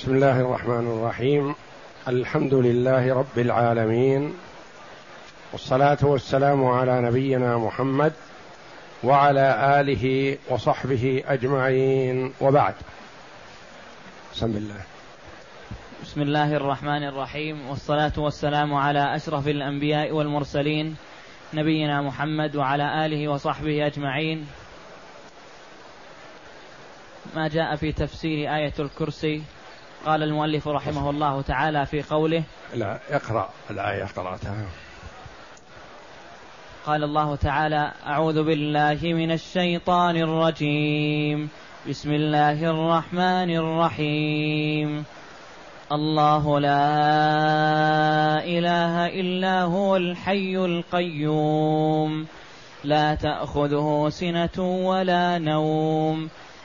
بسم الله الرحمن الرحيم. الحمد لله رب العالمين. والصلاة والسلام على نبينا محمد وعلى آله وصحبه أجمعين. وبعد. بسم الله. بسم الله الرحمن الرحيم. والصلاة والسلام على أشرف الأنبياء والمرسلين نبينا محمد وعلى آله وصحبه أجمعين. ما جاء في تفسير آية الكرسي قال المؤلف رحمه الله تعالى في قوله لا اقرأ الآية قرأتها. قال الله تعالى أعوذ بالله من الشيطان الرجيم. بسم الله الرحمن الرحيم. الله لا إله إلا هو الحي القيوم. لا تأخذه سنة ولا نوم.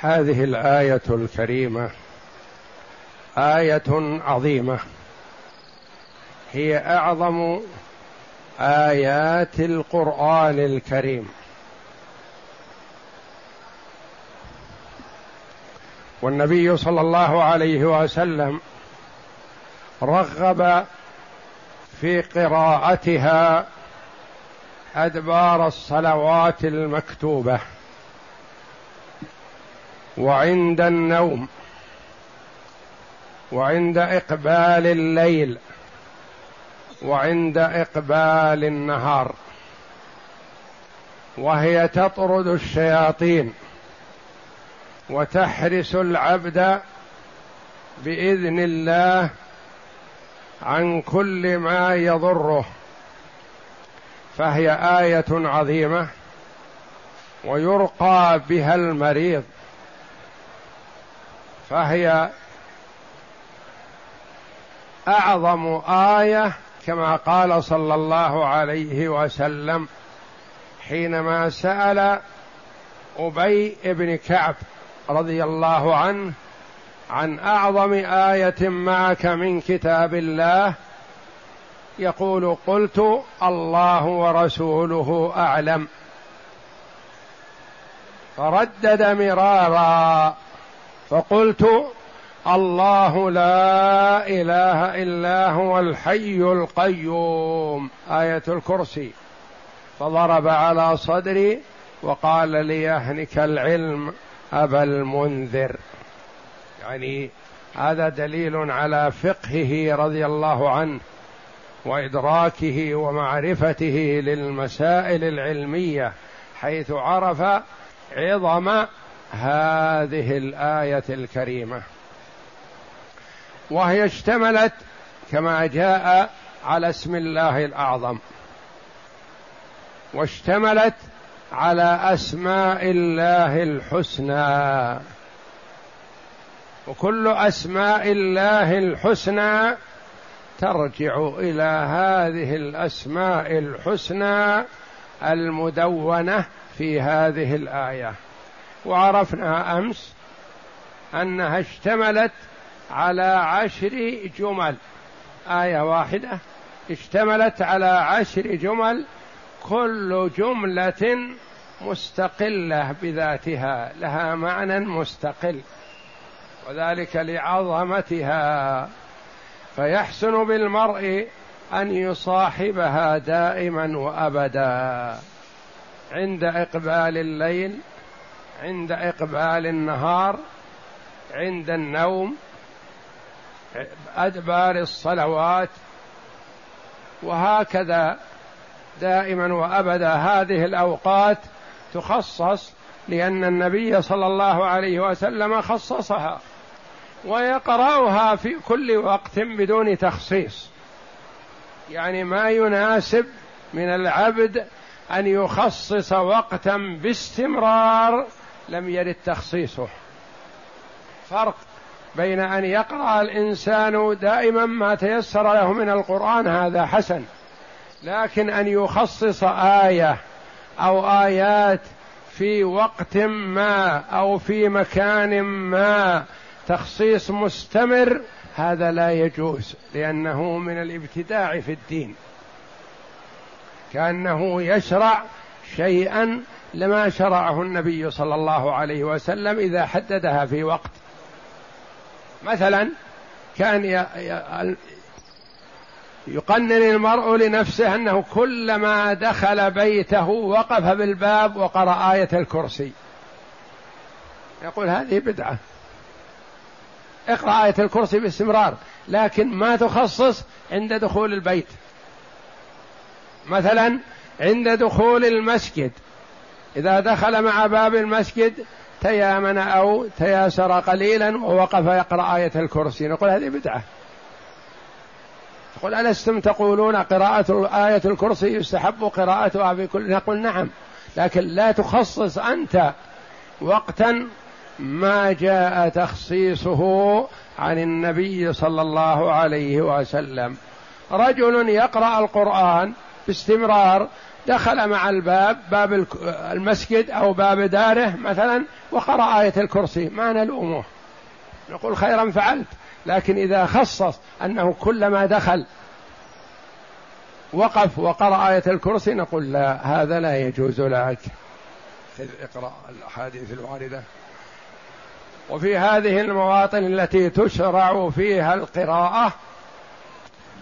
هذه الآية الكريمة آية عظيمة. هي أعظم آيات القرآن الكريم. والنبي صلى الله عليه وسلم رغب في قراءتها أدبار الصلوات المكتوبة. وعند النوم وعند إقبال الليل وعند إقبال النهار. وهي تطرد الشياطين وتحرس العبد بإذن الله عن كل ما يضره. فهي آية عظيمة ويرقى بها المريض. فهي أعظم آية كما قال صلى الله عليه وسلم حينما سأل أبي بن كعب رضي الله عنه عن أعظم آية معك من كتاب الله يقول قلت الله ورسوله أعلم. فردد مرارا فقلت الله لا إله إلا هو الحي القيوم. آية الكرسي. فضرب على صدري وقال ليهنك العلم أبا المنذر. يعني هذا دليل على فقهه رضي الله عنه وإدراكه ومعرفته للمسائل العلمية حيث عرف عظم هذه الآية الكريمة. وهي اشتملت كما جاء على اسم الله الأعظم. واشتملت على أسماء الله الحسنى. وكل أسماء الله الحسنى ترجع إلى هذه الأسماء الحسنى المدونة في هذه الآية. وعرفنا أمس أنها اشتملت على عشر جمل. آية واحدة. اشتملت على عشر جمل كل جملة مستقلة بذاتها لها معنى مستقل وذلك لعظمتها. فيحسن بالمرء أن يصاحبها دائما وابدا. عند إقبال الليل عند إقبال النهار عند النوم أدبار الصلوات. وهكذا دائما وابدا هذه الأوقات تخصص لأن النبي صلى الله عليه وسلم خصصها ويقرأها في كل وقت بدون تخصيص. يعني ما يناسب من العبد أن يخصص وقتا باستمرار لم يرد تخصيصه. فرق بين أن يقرأ الإنسان دائما ما تيسر له من القرآن هذا حسن. لكن أن يخصص آية أو آيات في وقت ما أو في مكان ما تخصيص مستمر هذا لا يجوز لأنه من الابتداع في الدين. كأنه يشرع شيئا لما شرعه النبي صلى الله عليه وسلم إذا حددها في وقت. مثلا كان يقنن المرء لنفسه أنه كلما دخل بيته وقف بالباب وقرأ آية الكرسي. يقول هذه بدعة. اقرأ آية الكرسي باستمرار لكن ما تخصص عند دخول البيت. مثلا عند دخول المسجد إذا دخل مع باب المسجد تيامن أو تياسر قليلا ووقف يقرأ آية الكرسي. نقول هذه بدعة. قل ألستم تقولون قراءة آية الكرسي يستحب قراءتها في كل نقول نعم. لكن لا تخصص أنت وقتا ما جاء تخصيصه عن النبي صلى الله عليه وسلم. رجل يقرأ القرآن باستمرار دخل مع الباب باب المسجد أو باب داره مثلا وقرأ آية الكرسي. ما نلومه. نقول خيرا فعلت لكن إذا خصص أنه كلما دخل وقف وقرأ آية الكرسي نقول لا هذا لا يجوز لك. اقرأ الأحاديث الواردة. وفي هذه المواطن التي تشرع فيها القراءة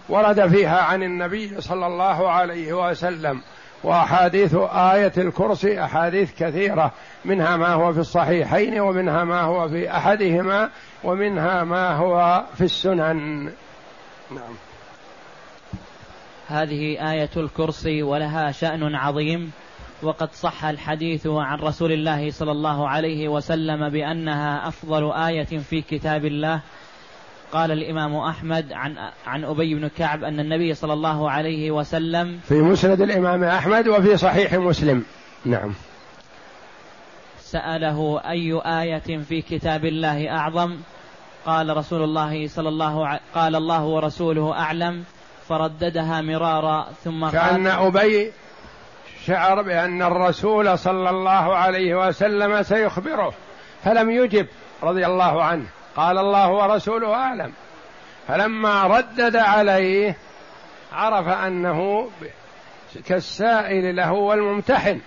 ورد فيها عن النبي صلى الله عليه وسلم وأحاديث آية الكرسي أحاديث كثيرة منها ما هو في الصحيحين ومنها ما هو في أحدهما ومنها ما هو في السنن. نعم. هذه آية الكرسي ولها شأن عظيم وقد صح الحديث عن رسول الله صلى الله عليه وسلم بأنها أفضل آية في كتاب الله قال الإمام أحمد عن عن أبي بن كعب أن النبي صلى الله عليه وسلم في مسند الإمام أحمد وفي صحيح مسلم. نعم. سأله أي آية في كتاب الله أعظم؟ قال رسول الله صلى الله ع... قال الله ورسوله أعلم. فرددها مرارا ثم كأن قال أبي شعر بأن الرسول صلى الله عليه وسلم سيخبره. فلم يجب رضي الله عنه. قال الله ورسوله أعلم. فلما ردد عليه عرف أنه كالسائل له والممتحن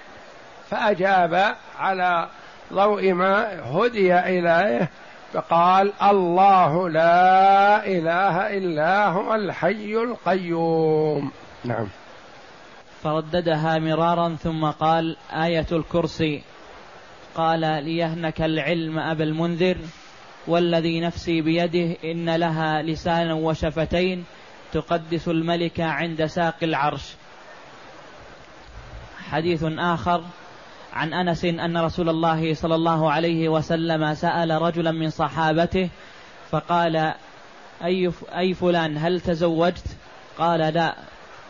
فأجاب على ضوء ما هدي إليه فقال الله لا إله إلا هو الحي القيوم. نعم. فرددها مرارا ثم قال آية الكرسي. قال ليهنك العلم أبا المنذر. والذي نفسي بيده إن لها لسانا وشفتين تقدس الملك عند ساق العرش. حديث آخر عن أنس أن رسول الله صلى الله عليه وسلم سأل رجلا من صحابته فقال أي, أي فلان هل تزوجت؟ قال لا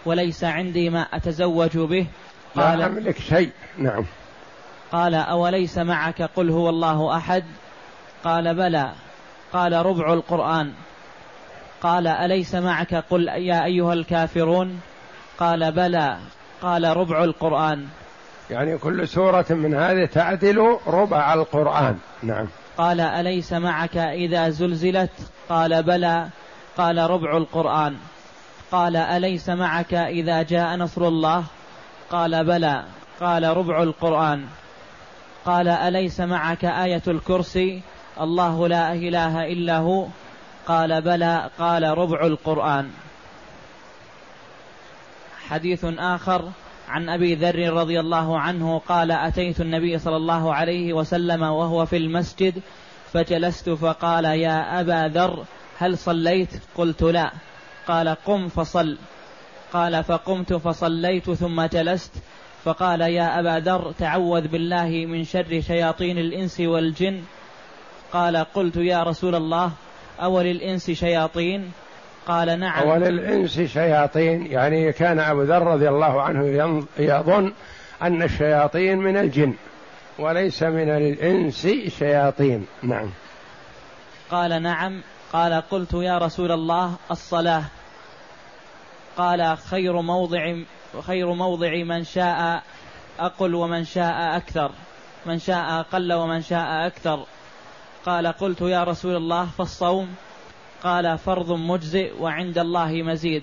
وليس عندي ما أتزوج به. قال لا أملك شيء. نعم. قال أوليس معك؟ قل هو الله أحد. قال بلى. قال ربع القرآن. قال أليس معك؟ قل يا أيها الكافرون. قال بلى. قال ربع القرآن. يعني كل سورة من هذه تعدل ربع القرآن. نعم. قال أليس معك إذا زلزلت؟ قال بلى. قال ربع القرآن. قال أليس معك إذا جاء نصر الله؟ قال بلى. قال ربع القرآن. قال أليس معك آية الكرسي؟ الله لا إله إلا هو. قال بلى قال ربع القرآن. حديث آخر عن أبي ذر رضي الله عنه قال أتيت النبي صلى الله عليه وسلم وهو في المسجد فجلست فقال يا أبا ذر هل صليت؟ قلت لا. قال قم فصل. قال فقمت فصليت ثم جلست. فقال يا أبا ذر تعوذ بالله من شر شياطين الإنس والجن. قال قلت يا رسول الله أول الإنس شياطين؟ قال نعم. أول الإنس شياطين يعني كان أبو ذر رضي الله عنه يظن أن الشياطين من الجن وليس من الإنس شياطين. نعم. قال نعم. قال قلت يا رسول الله الصلاة. قال خير موضع خير موضع من شاء أقل ومن شاء أكثر من شاء أقل ومن شاء أكثر. قال قلت يا رسول الله فالصوم قال فرض مجزئ وعند الله مزيد.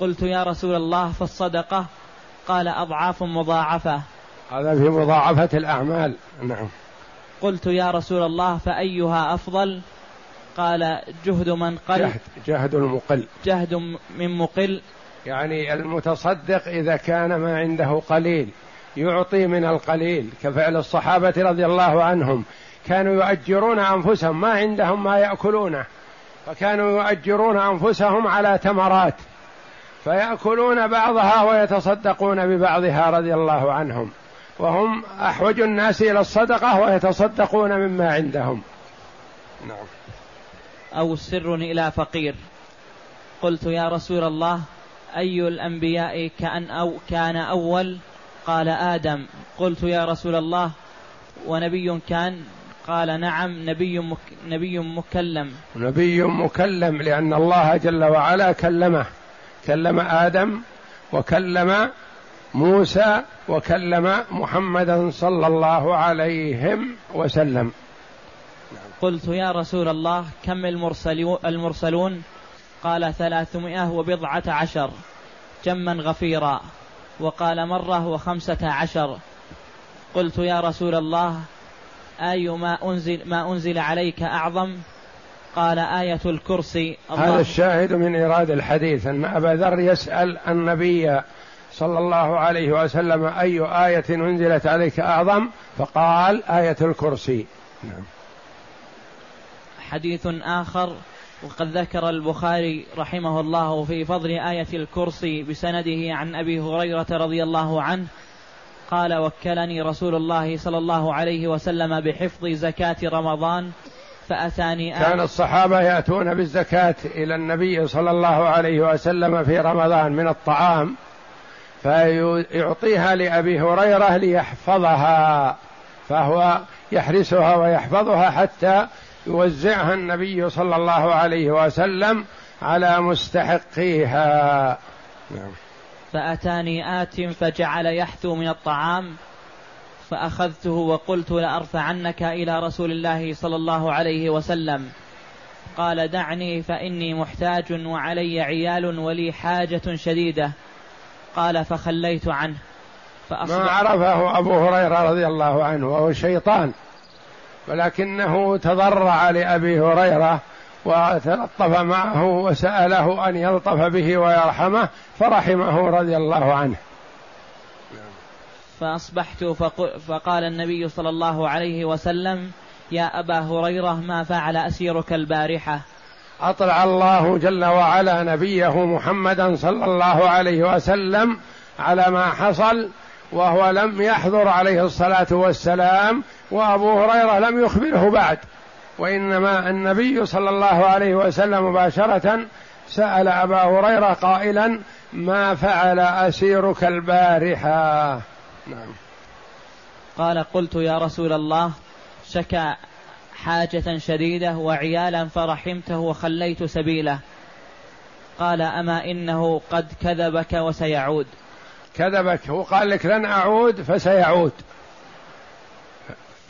قلت يا رسول الله فالصدقة قال أضعاف مضاعفة. هذا في مضاعفة الأعمال. نعم. قلت يا رسول الله فأيها أفضل؟ قال جهد من قل. جهد, جهد المقل. جهد من مقل. يعني المتصدق إذا كان ما عنده قليل يعطي من القليل كفعل الصحابة رضي الله عنهم. كانوا يؤجرون أنفسهم ما عندهم ما يأكلونه. فكانوا يؤجرون أنفسهم على تمرات فيأكلون بعضها ويتصدقون ببعضها رضي الله عنهم. وهم أحوج الناس إلى الصدقة ويتصدقون مما عندهم. نعم. أو سر إلى فقير. قلت يا رسول الله أي الأنبياء كأن أو كان أول؟ قال آدم. قلت يا رسول الله ونبي كان؟ قال نعم نبي مك نبي مكلم. نبي مكلم لأن الله جل وعلا كلمه. كلم آدم وكلم موسى وكلم محمدا صلى الله عليهم وسلم. قلت يا رسول الله كم المرسلون؟ قال ثلاثمائة وبضعة عشر. جما غفيرا. وقال مرة وخمسة عشر. قلت يا رسول الله أي ما أنزل ما أنزل عليك أعظم؟ قال آية الكرسي. هذا الشاهد من إيراد الحديث أن أبا ذر يسأل النبي صلى الله عليه وسلم أي آية أنزلت عليك أعظم؟ فقال آية الكرسي. نعم. حديث آخر. وقد ذكر البخاري رحمه الله في فضل آية الكرسي بسنده عن أبي هريرة رضي الله عنه قال وكلني رسول الله صلى الله عليه وسلم بحفظ زكاة رمضان فأتاني كان الصحابة يأتون بالزكاة إلى النبي صلى الله عليه وسلم في رمضان من الطعام فيعطيها لأبي هريرة ليحفظها فهو يحرسها ويحفظها حتى يوزعها النبي صلى الله عليه وسلم على مستحقيها نعم. فأتاني آت فجعل يحثو من الطعام فأخذته وقلت لأرفعنك إلى رسول الله صلى الله عليه وسلم. قال دعني فإني محتاج وعلي عيال ولي حاجة شديدة. قال فخليت عنه ما عرفه أبو هريرة رضي الله عنه وهو شيطان ولكنه تضرع لأبي هريرة وتلطف معه وسأله أن يلطف به ويرحمه فرحمه رضي الله عنه. فأصبحت فقال النبي صلى الله عليه وسلم يا أبا هريرة ما فعل أسيرك البارحة؟ أطلع الله جل وعلا نبيه محمدا صلى الله عليه وسلم على ما حصل وهو لم يحضر عليه الصلاة والسلام وأبو هريرة لم يخبره بعد. وإنما النبي صلى الله عليه وسلم مباشرة سأل أبا هريرة قائلا ما فعل أسيرك البارحة؟ نعم. قال قلت يا رسول الله شكى حاجة شديدة وعيالا فرحمته وخليت سبيله. قال أما إنه قد كذبك وسيعود. كذبك هو قال لك لن أعود فسيعود.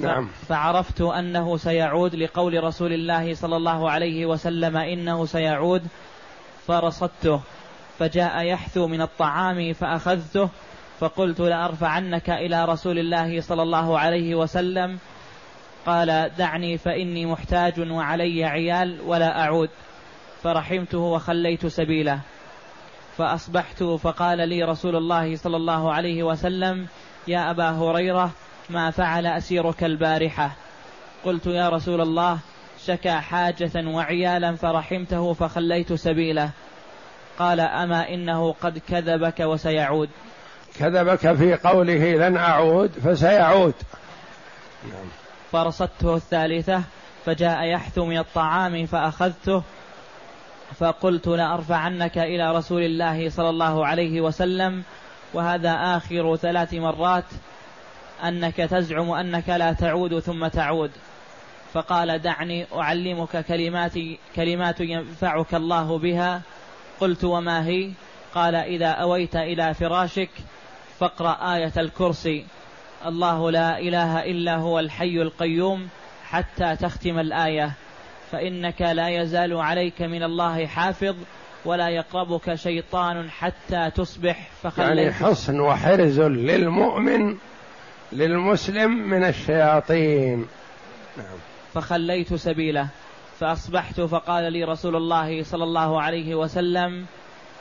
نعم. فعرفت أنه سيعود لقول رسول الله صلى الله عليه وسلم إنه سيعود فرصدته فجاء يحثو من الطعام فأخذته فقلت لأرفعنك إلى رسول الله صلى الله عليه وسلم قال دعني فإني محتاج وعلي عيال ولا أعود فرحمته وخليت سبيله فأصبحت فقال لي رسول الله صلى الله عليه وسلم يا أبا هريرة ما فعل أسيرك البارحة. قلت يا رسول الله شكى حاجة وعيالا فرحمته فخليت سبيله. قال أما إنه قد كذبك وسيعود. كذبك في قوله لن أعود فسيعود. نعم. فرصدته الثالثة فجاء يحثو من الطعام فأخذته. فقلت لأرفعنك إلى رسول الله صلى الله عليه وسلم وهذا آخر ثلاث مرات. أنك تزعم أنك لا تعود ثم تعود. فقال دعني أعلمك كلمات كلمات ينفعك الله بها. قلت وما هي؟ قال إذا أويت إلى فراشك فاقرأ آية الكرسي. الله لا إله إلا هو الحي القيوم حتى تختم الآية. فإنك لا يزال عليك من الله حافظ ولا يقربك شيطان حتى تصبح. فخليت يعني حصن وحرز للمؤمن للمسلم من الشياطين. نعم. فخليت سبيله فأصبحت فقال لي رسول الله صلى الله عليه وسلم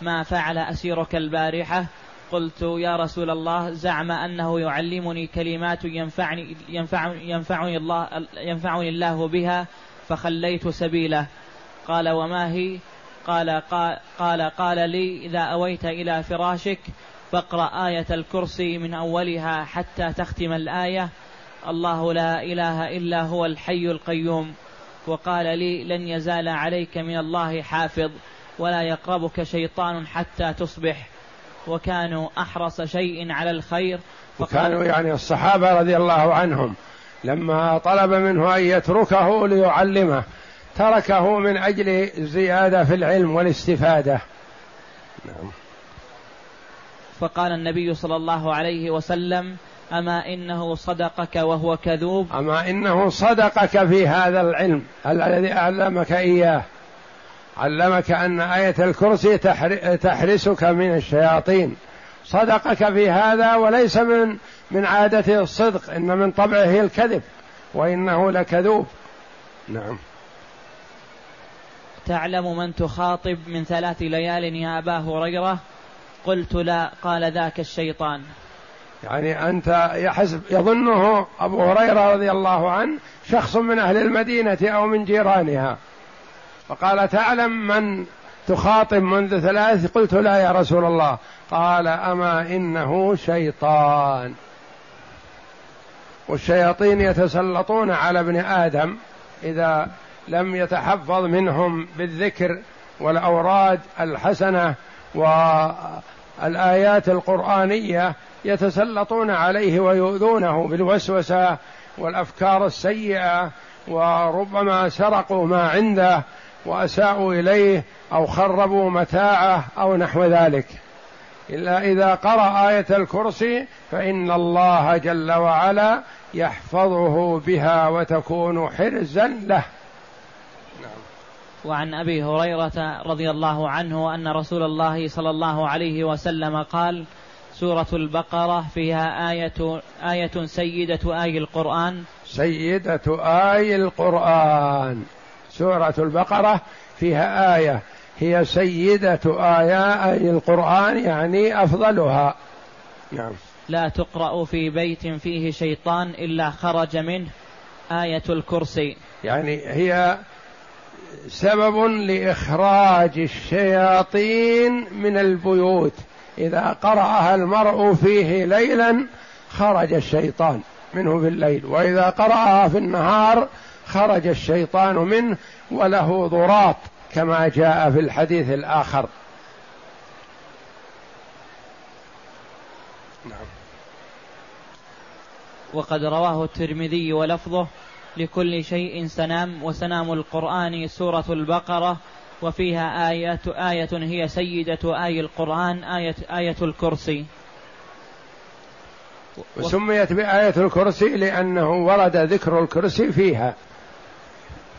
ما فعل أسيرك البارحة؟ قلت يا رسول الله زعم أنه يعلمني كلمات ينفعني ينفع ينفعني الله ينفعني الله بها فخليت سبيله. قال وما هي؟ قال قال قال, قال لي إذا أويت إلى فراشك فاقرأ آية الكرسي من أولها حتى تختم الآية. الله لا إله إلا هو الحي القيوم. وقال لي لن يزال عليك من الله حافظ ولا يقربك شيطان حتى تصبح. وكانوا أحرص شيء على الخير. وكانوا يعني الصحابة رضي الله عنهم لما طلب منه أن يتركه ليعلمه تركه من أجل زيادة في العلم والاستفادة. نعم. فقال النبي صلى الله عليه وسلم أما إنه صدقك وهو كذوب؟ أما إنه صدقك في هذا العلم الذي علمك إياه. علمك أن آية الكرسي تحرسك من الشياطين. صدقك في هذا وليس من من عادته الصدق إن من طبعه الكذب وإنه لكذوب. نعم. تعلم من تخاطب من ثلاث ليال يا أبا هريرة؟ قلت لا قال ذاك الشيطان. يعني أنت يحسب يظنه أبو هريرة رضي الله عنه شخص من أهل المدينة أو من جيرانها. فقال تعلم من تخاطب منذ ثلاث؟ قلت لا يا رسول الله. قال أما إنه شيطان. والشياطين يتسلطون على ابن آدم إذا لم يتحفظ منهم بالذكر والأوراد الحسنة والآيات القرآنية يتسلطون عليه ويؤذونه بالوسوسة والأفكار السيئة وربما سرقوا ما عنده وأساءوا إليه أو خربوا متاعه أو نحو ذلك إلا إذا قرأ آية الكرسي فإن الله جل وعلا يحفظه بها وتكون حرزا له. وعن أبي هريرة رضي الله عنه أن رسول الله صلى الله عليه وسلم قال سورة البقرة فيها آية آية سيدة آي القرآن. سيدة آي القرآن. سورة البقرة فيها آية. هي سيدة آيات القرآن يعني أفضلها. نعم. لا تقرأ في بيت فيه شيطان إلا خرج منه. آية الكرسي. يعني هي سبب لإخراج الشياطين من البيوت. إذا قرأها المرء فيه ليلا خرج الشيطان منه في الليل. وإذا قرأها في النهار خرج الشيطان منه وله ضراط كما جاء في الحديث الآخر. نعم وقد رواه الترمذي ولفظه لكل شيء سنام وسنام القرآن سورة البقرة وفيها آية آية هي سيدة آي القرآن آية آية الكرسي. وسميت بآية الكرسي لأنه ورد ذكر الكرسي فيها.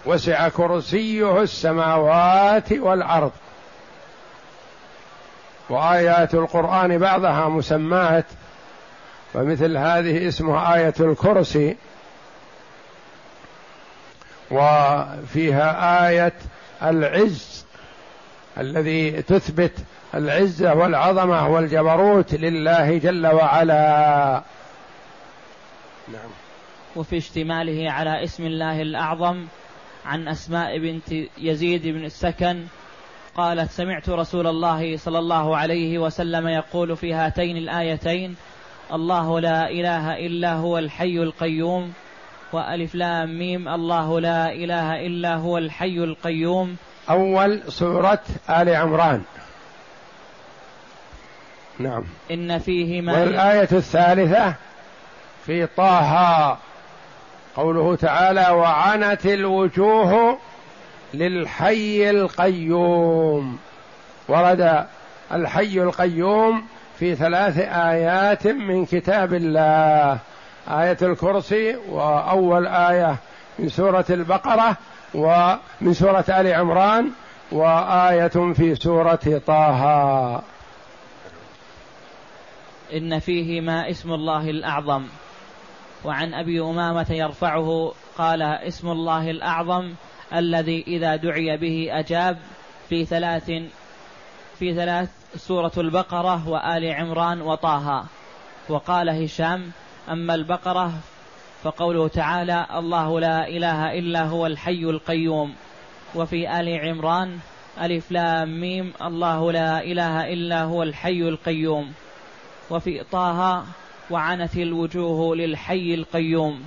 وسع كرسيه السماوات والأرض. وآيات القرآن بعضها مسمات ومثل هذه اسمها آية الكرسي. وفيها آية العز الذي تثبت العزه والعظمة والجبروت لله جل وعلا. نعم. وفي اشتماله على اسم الله الأعظم عن أسماء بنت يزيد بن السكن قالت سمعت رسول الله صلى الله عليه وسلم يقول في هاتين الآيتين الله لا إله إلا هو الحي القيوم وألف لام ميم. الله لا إله إلا هو الحي القيوم. أول سورة آل عمران. نعم. إن فيه ما والآية الثالثة في طه. قوله تعالى وعنت الوجوه للحي القيوم. ورد الحي القيوم في ثلاث آيات من كتاب الله. آية الكرسي وأول آية من سورة البقرة ومن سورة آل عمران وآية في سورة طه. إن فيهما اسم الله الأعظم. وعن أبي أمامة يرفعه قال اسم الله الأعظم الذي إذا دعي به أجاب في ثلاث في ثلاث سورة البقرة وآل عمران وطه. وقال هشام أما البقرة فقوله تعالى الله لا إله إلا هو الحي القيوم. وفي آل عمران ألف لام ميم الله لا إله إلا هو الحي القيوم. وفي طه وعنت الوجوه للحي القيوم.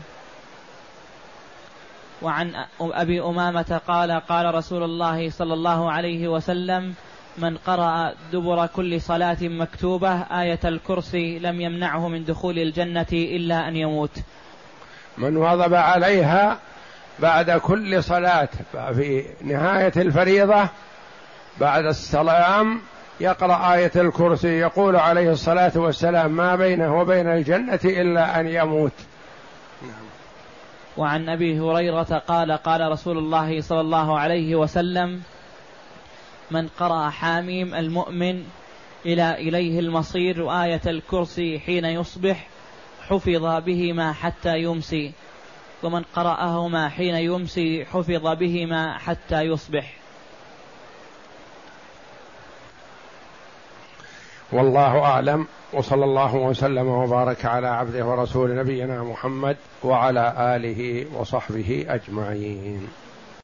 وعن أبي أمامة قال قال رسول الله صلى الله عليه وسلم من قرأ دبر كل صلاة مكتوبة آية الكرسي لم يمنعه من دخول الجنة إلا أن يموت. من واظب عليها بعد كل صلاة في نهاية الفريضة بعد السلام يقرأ آية الكرسي يقول عليه الصلاة والسلام ما بينه وبين الجنة إلا أن يموت وعن أبي هريرة قال قال رسول الله صلى الله عليه وسلم من قرأ حاميم المؤمن إلى إليه المصير وآية الكرسي حين يصبح حفظ بهما حتى يمسي ومن قرأهما حين يمسي حفظ بهما حتى يصبح. والله أعلم وصلى الله وسلم وبارك على عبده ورسول نبينا محمد وعلى آله وصحبه أجمعين.